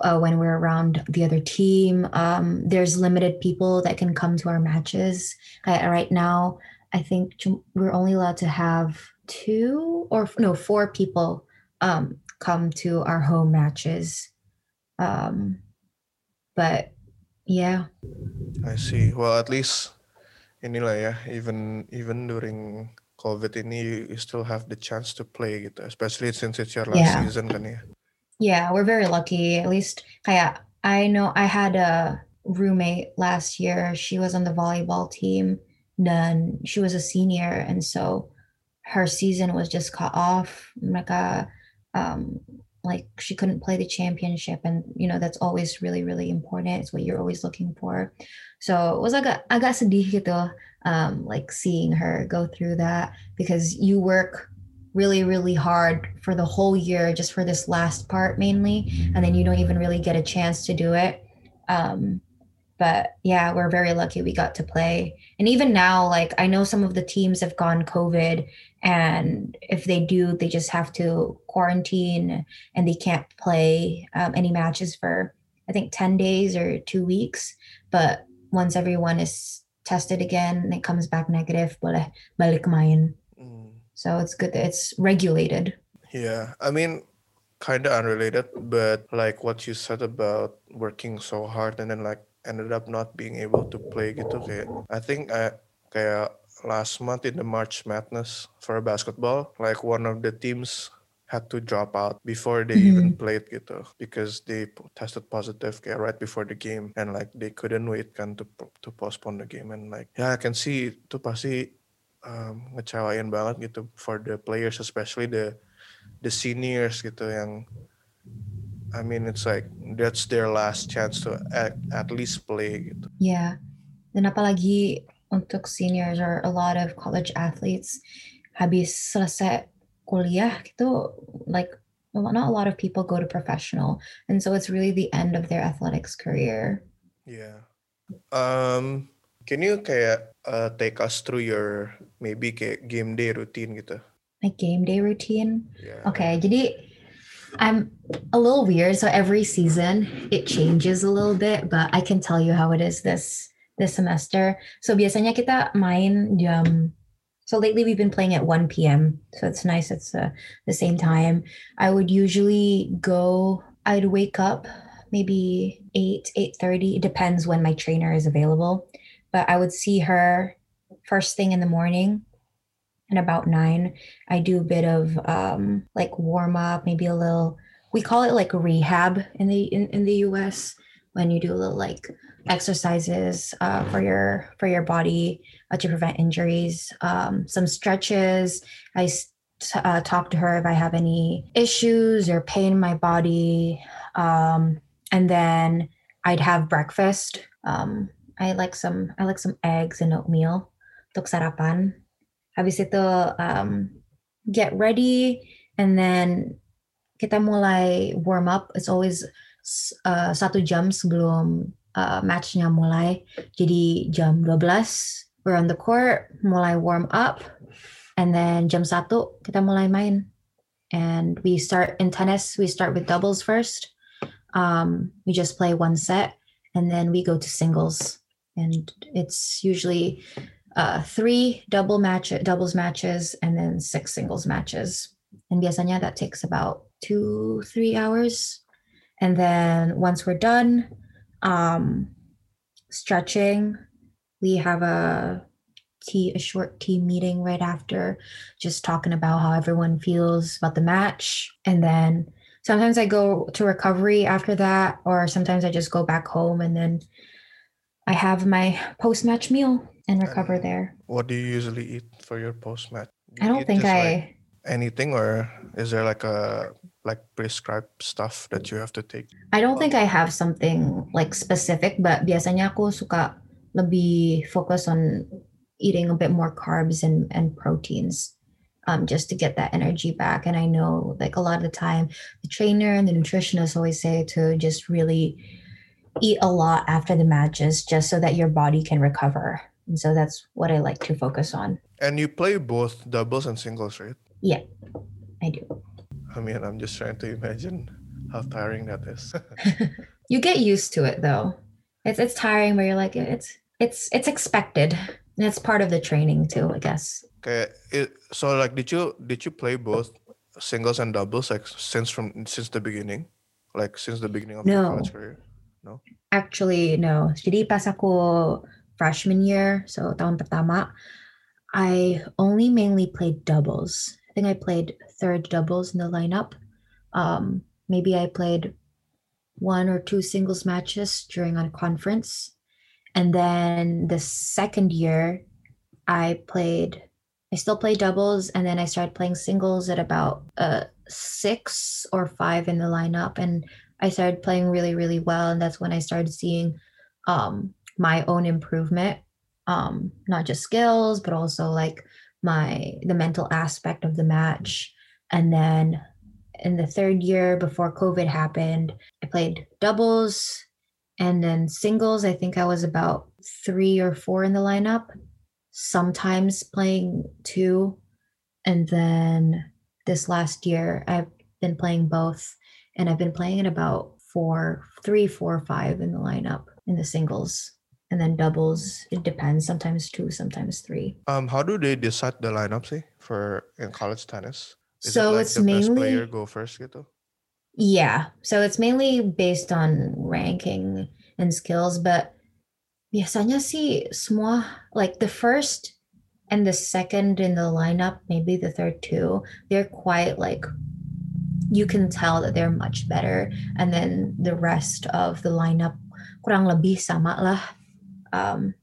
uh, when we're around the other team, um, there's limited people that can come to our matches. Right now, I think we're only allowed to have two or no four people um, come to our home matches. Um, but yeah, I see. Well, at least inilah ya, even even during COVID ini you, still have the chance to play gitu, especially since it's your last Yeah. season kan ya. yeah, we're very lucky. At least, kaya I know I had a roommate last year. She was on the volleyball team. Then she was a senior, and so her season was just cut off. Mereka, um, like she couldn't play the championship, and you know that's always really, really important. It's what you're always looking for. So it was agak agak sedih gitu, um, like seeing her go through that because you work really really hard for the whole year just for this last part mainly and then you don't even really get a chance to do it um but yeah we're very lucky we got to play and even now like i know some of the teams have gone covid and if they do they just have to quarantine and they can't play um, any matches for i think 10 days or two weeks but once everyone is tested again and it comes back negative boleh balik main Hmm. so it's good that it's regulated. Yeah, I mean, kind of unrelated, but like what you said about working so hard and then like ended up not being able to play gitu kayak I think I kayak last month in the March Madness for basketball, like one of the teams had to drop out before they even played gitu because they tested positive kayak right before the game and like they couldn't wait kan to to postpone the game and like yeah I can see itu pasti um, ngecewain banget gitu for the players especially the the seniors gitu yang I mean it's like that's their last chance to at, at least play gitu. Yeah. Dan apalagi untuk seniors or a lot of college athletes habis selesai kuliah gitu like not a lot of people go to professional and so it's really the end of their athletics career. Yeah. Um can you kayak uh, take us through your maybe kayak game day routine gitu? My game day routine. Yeah. Okay, jadi I'm a little weird. So every season it changes a little bit, but I can tell you how it is this this semester. So biasanya kita main jam. So lately we've been playing at 1 p.m. So it's nice. It's uh, the same time. I would usually go. I'd wake up maybe 8 8:30. It depends when my trainer is available, but I would see her first thing in the morning and about nine I do a bit of um, like warm up, maybe a little we call it like rehab in the in, in the US when you do a little like exercises uh, for your for your body uh, to prevent injuries um, some stretches. I uh, talk to her if i have any issues or pain in my body um, and then i'd have breakfast. Um, i like some i like some eggs and oatmeal untuk sarapan habis itu um, get ready and then kita mulai warm up. It's always uh, satu jam sebelum uh, matchnya mulai. Jadi jam 12 we're on the court mulai warm up and then jam satu kita mulai main. And we start in tennis we start with doubles first. Um, we just play one set and then we go to singles. And it's usually uh, three double match doubles matches and then six singles matches. And biasanya that takes about two three hours. And then once we're done um stretching we have a tea a short tea meeting right after just talking about how everyone feels about the match. And then sometimes i go to recovery after that or sometimes i just go back home and then i have my post match meal and recover And there What do you usually eat for your post match? i don't think i anything or is there like a like prescribed stuff that you have to take? I don't think I have something like specific, but biasanya aku suka lebih focus on eating a bit more carbs and, and proteins um, just to get that energy back. And I know like a lot of the time, the trainer and the nutritionist always say to just really eat a lot after the matches just so that your body can recover. And so that's what I like to focus on. And you play both doubles and singles, right? Yeah, I do. I mean, I'm just trying to imagine how tiring that is. You get used to it though. It's it's tiring, but you're like it's it's it's expected, and it's part of the training too, I guess. okay, it, so like, did you did you play both singles and doubles like since from since the beginning, like since the beginning of your college career? No. Actually, no. Jadi pas aku freshman year, so tahun pertama, I only mainly played doubles. I think I played third doubles in the lineup. Um, maybe I played one or two singles matches during a conference. And then the second year, I played, I still played doubles, and then I started playing singles at about uh, six or five in the lineup. And I started playing really, really well. And that's when I started seeing um, my own improvement, um, not just skills, but also like my the mental aspect of the match. And then in the third year before COVID happened, I played doubles and then singles. I think I was about three or four in the lineup, sometimes playing two. And then this last year, I've been playing both and I've been playing at about four, three, four, five in the lineup in the singles. And then doubles, it depends. Sometimes two, sometimes three. Um, how do they decide the lineup say for in college tennis? Is so it like it's the best mainly player go first gitu? Yeah. So it's mainly based on ranking and skills, but biasanya sih semua like the first and the second in the lineup, maybe the third too, they're quite like you can tell that they're much better and then the rest of the lineup kurang lebih sama lah. Um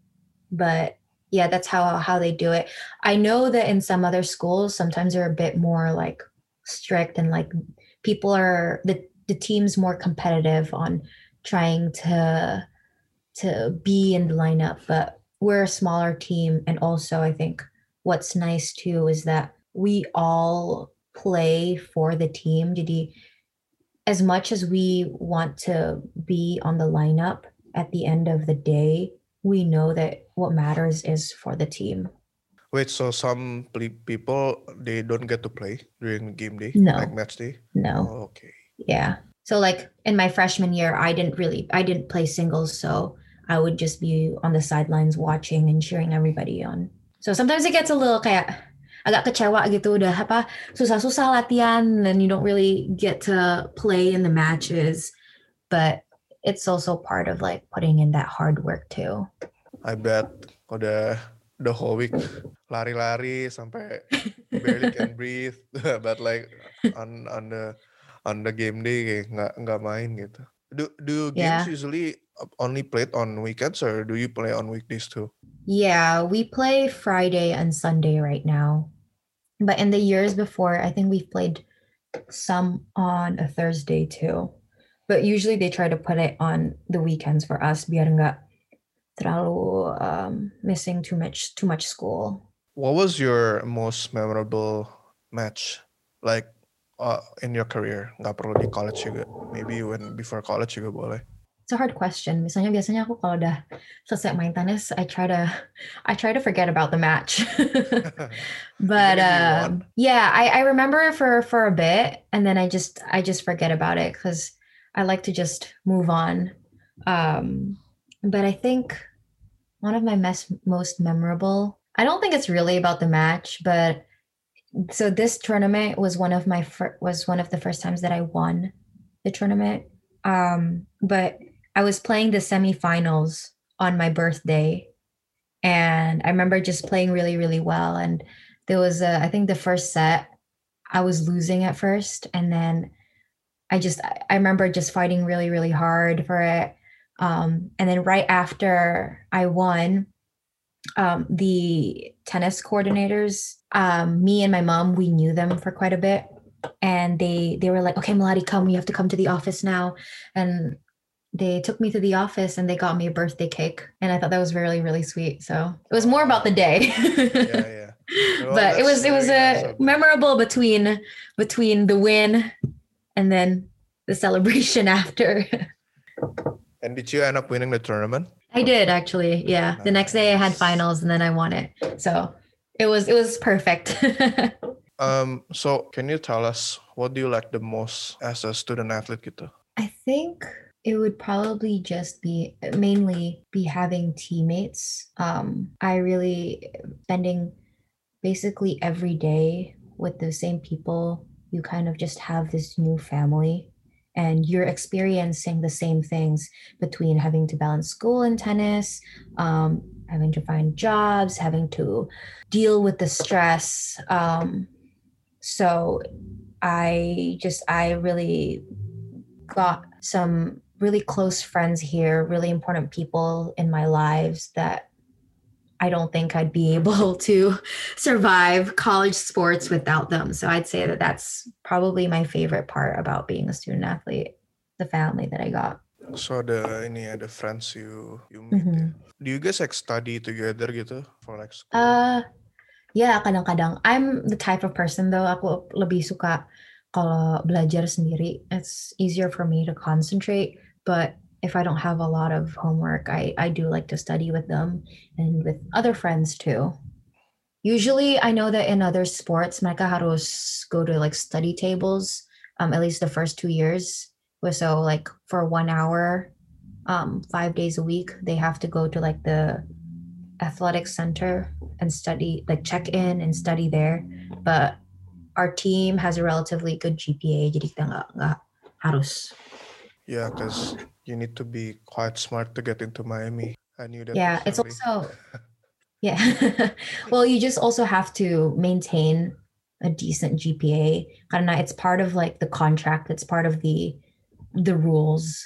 but yeah, that's how how they do it. I know that in some other schools sometimes they're a bit more like strict and like people are the the team's more competitive on trying to to be in the lineup but we're a smaller team and also i think what's nice too is that we all play for the team jadi as much as we want to be on the lineup at the end of the day we know that what matters is for the team Wait, so some people they don't get to play during game day, No. like match day. no Oh, okay. Yeah. So like in my freshman year, I didn't really I didn't play singles, so I would just be on the sidelines watching and cheering everybody on. So sometimes it gets a little kayak agak kecewa gitu udah apa susah-susah latihan and you don't really get to play in the matches, but it's also part of like putting in that hard work too. I bet udah the whole week lari-lari sampai barely can breathe, but like on on the on the game day kayak nggak nggak main gitu. Do do games Yeah. usually only played on weekends or do you play on weekdays too? Yeah, we play Friday and Sunday right now. But in the years before, I think we've played some on a Thursday too. But usually they try to put it on the weekends for us biar nggak terlalu um, missing too much too much school. What was your most memorable match like uh, in your career? Nggak perlu di college juga. Maybe when before college juga boleh. It's a hard question. Misalnya biasanya aku kalau udah selesai main tenis, I try to I try to forget about the match. but um, yeah, I, I remember it for for a bit, and then I just I just forget about it because I like to just move on. Um, but I think one of my mes- most memorable. I don't think it's really about the match, but so this tournament was one of my fir- was one of the first times that I won the tournament. Um, but I was playing the semifinals on my birthday, and I remember just playing really, really well. And there was a, I think the first set, I was losing at first, and then I just, I remember just fighting really, really hard for it. Um, and then right after I won, um, the tennis coordinators, um, me and my mom, we knew them for quite a bit, and they they were like, "Okay, Melody, come. You have to come to the office now." And they took me to the office and they got me a birthday cake, and I thought that was really really sweet. So it was more about the day. Yeah, yeah. Well, but it was it was a memorable between between the win and then the celebration after. And did you end up winning the tournament? I did actually. Yeah. The next day I had finals and then I won it. So it was it was perfect. Um, so can you tell us what do you like the most as a student athlete gitu? I think it would probably just be mainly be having teammates. Um, I really spending basically every day with the same people. You kind of just have this new family, and you're experiencing the same things between having to balance school and tennis, um, having to find jobs, having to deal with the stress. Um, so I just I really got some really close friends here, really important people in my lives that I don't think I'd be able to survive college sports without them. So I'd say that that's probably my favorite part about being a student athlete, the family that I got. So the ini ada friends you you meet ya. Mhm. Do you guys like study together gitu for like school? Uh, ya kadang-kadang. I'm the type of person though, aku lebih suka kalau belajar sendiri. It's easier for me to concentrate. But if I don't have a lot of homework, I, I do like to study with them and with other friends too. Usually, I know that in other sports, mereka harus go to like study tables, um, at least the first two years. So, like for one hour, um, five days a week, they have to go to like the athletic center and study, like check in and study there. But our team has a relatively good GPA, jadi kita nggak nggak harus. Yeah, because you need to be quite smart to get into Miami. I knew that. yeah, it's also yeah. well, you just also have to maintain a decent GPA. Karena it's part of like the contract. It's part of the the rules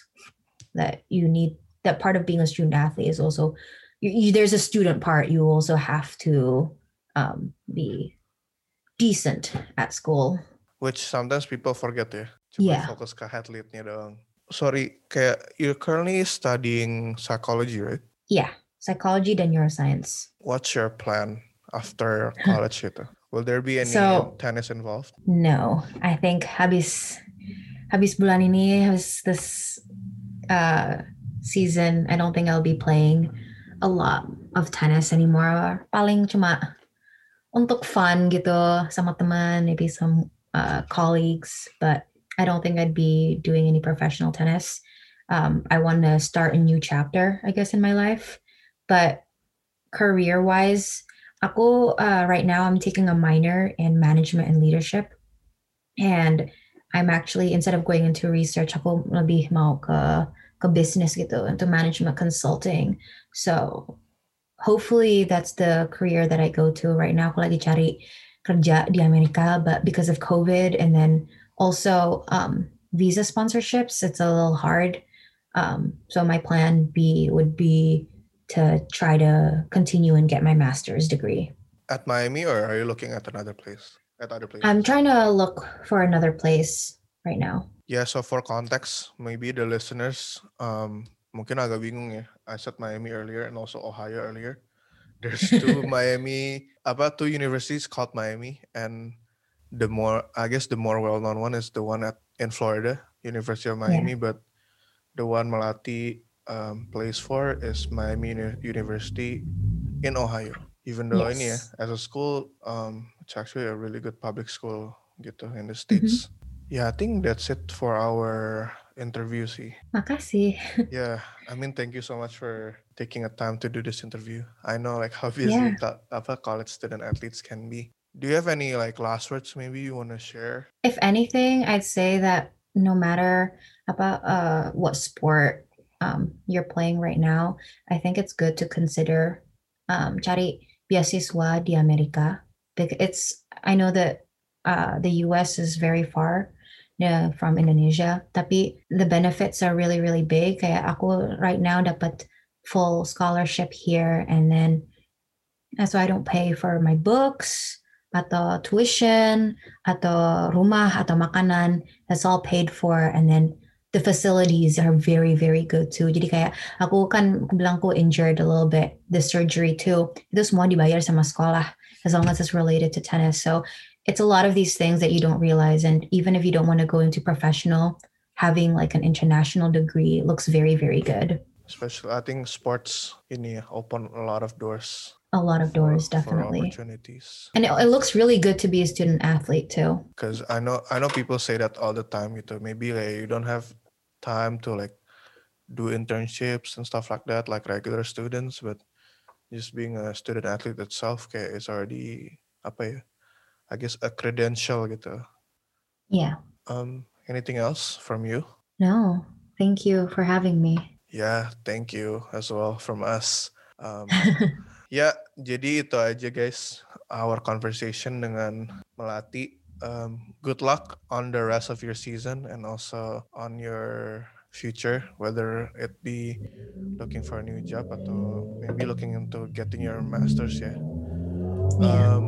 that you need. That part of being a student athlete is also you, you, there's a student part. You also have to um, be decent at school. which sometimes people forget ya. Cuma Yeah. fokus ke atletnya doang. Sorry, kayak you're currently studying psychology, right? Yeah, psychology dan neuroscience. What's your plan after college itu? Will there be any So- tennis involved? No, I think habis habis bulan ini, habis this uh, season, I don't think I'll be playing a lot of tennis anymore. Paling cuma untuk fun gitu sama teman, maybe some uh, colleagues, but I don't think I'd be doing any professional tennis. Um, I want to start a new chapter, I guess, in my life. But career-wise, aku uh, right now I'm taking a minor in management and leadership and I'm actually instead of going into research aku lebih mau ke ke business gitu into management consulting so hopefully that's the career that I go to right now aku lagi cari kerja di Amerika but because of COVID and then also um, visa sponsorships. It's a little hard. Um, so my plan B would be to try to continue and get my master's degree. At Miami, or are you looking at another place? At other places? I'm trying to look for another place right now. Yeah, so for context, maybe the listeners um, mungkin agak bingung ya. I said Miami earlier and also Ohio earlier. There's two Miami, apa two universities called Miami, and the more I guess the more well-known one is the one at in Florida, University of Miami, but the one Melati um, plays for is Miami Uni- University in Ohio. Even though ini ya, Yes. as a school, um, it's actually a really good public school gitu in the states. Yeah, I think that's it for our interview sih. Makasih. Yeah, I mean, thank you so much for taking a time to do this interview. I know like how busy Yeah. ta- apa college student athletes can be. Do you have any like last words maybe you want to share? If anything, I'd say that no matter about uh, what sport um, you're playing right now, I think it's good to consider um, cari beasiswa di Amerika. Because it's I know that uh, the U.S. is very far uh, from Indonesia, tapi the benefits are really really big. Kayak aku right now dapat full scholarship here, and then why I don't pay for my books atau tuition atau rumah atau makanan that's all paid for. And then the facilities are very very good too. Jadi kayak aku kan aku bilang aku injured a little bit the surgery too. Itu semua dibayar sama sekolah as long as it's related to tennis. So it's a lot of these things that you don't realize. And even if you don't want to go into professional having like an international degree looks very very good. Especially, I think sports ini ya, open a lot of doors. A lot of doors for, definitely For opportunities. and it, it looks really good to be a student athlete too Because I know I know people say that all the time you know Maybe like you don't have time to like do internships and stuff like that, like regular students, but just being a student athlete itself kayak is already apa ya? I guess a credential gitu. yeah Um, anything else from you? no thank you for having me Yeah, thank you as well from us. Um, ya, jadi itu aja guys our conversation dengan Melati. Um, good luck on the rest of your season and also on your future, whether it be looking for a new job atau maybe looking into getting your masters ya. Yeah. Um,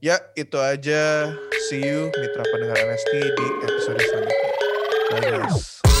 ya, itu aja. See you mitra pendengar NST di episode selanjutnya. Bye guys.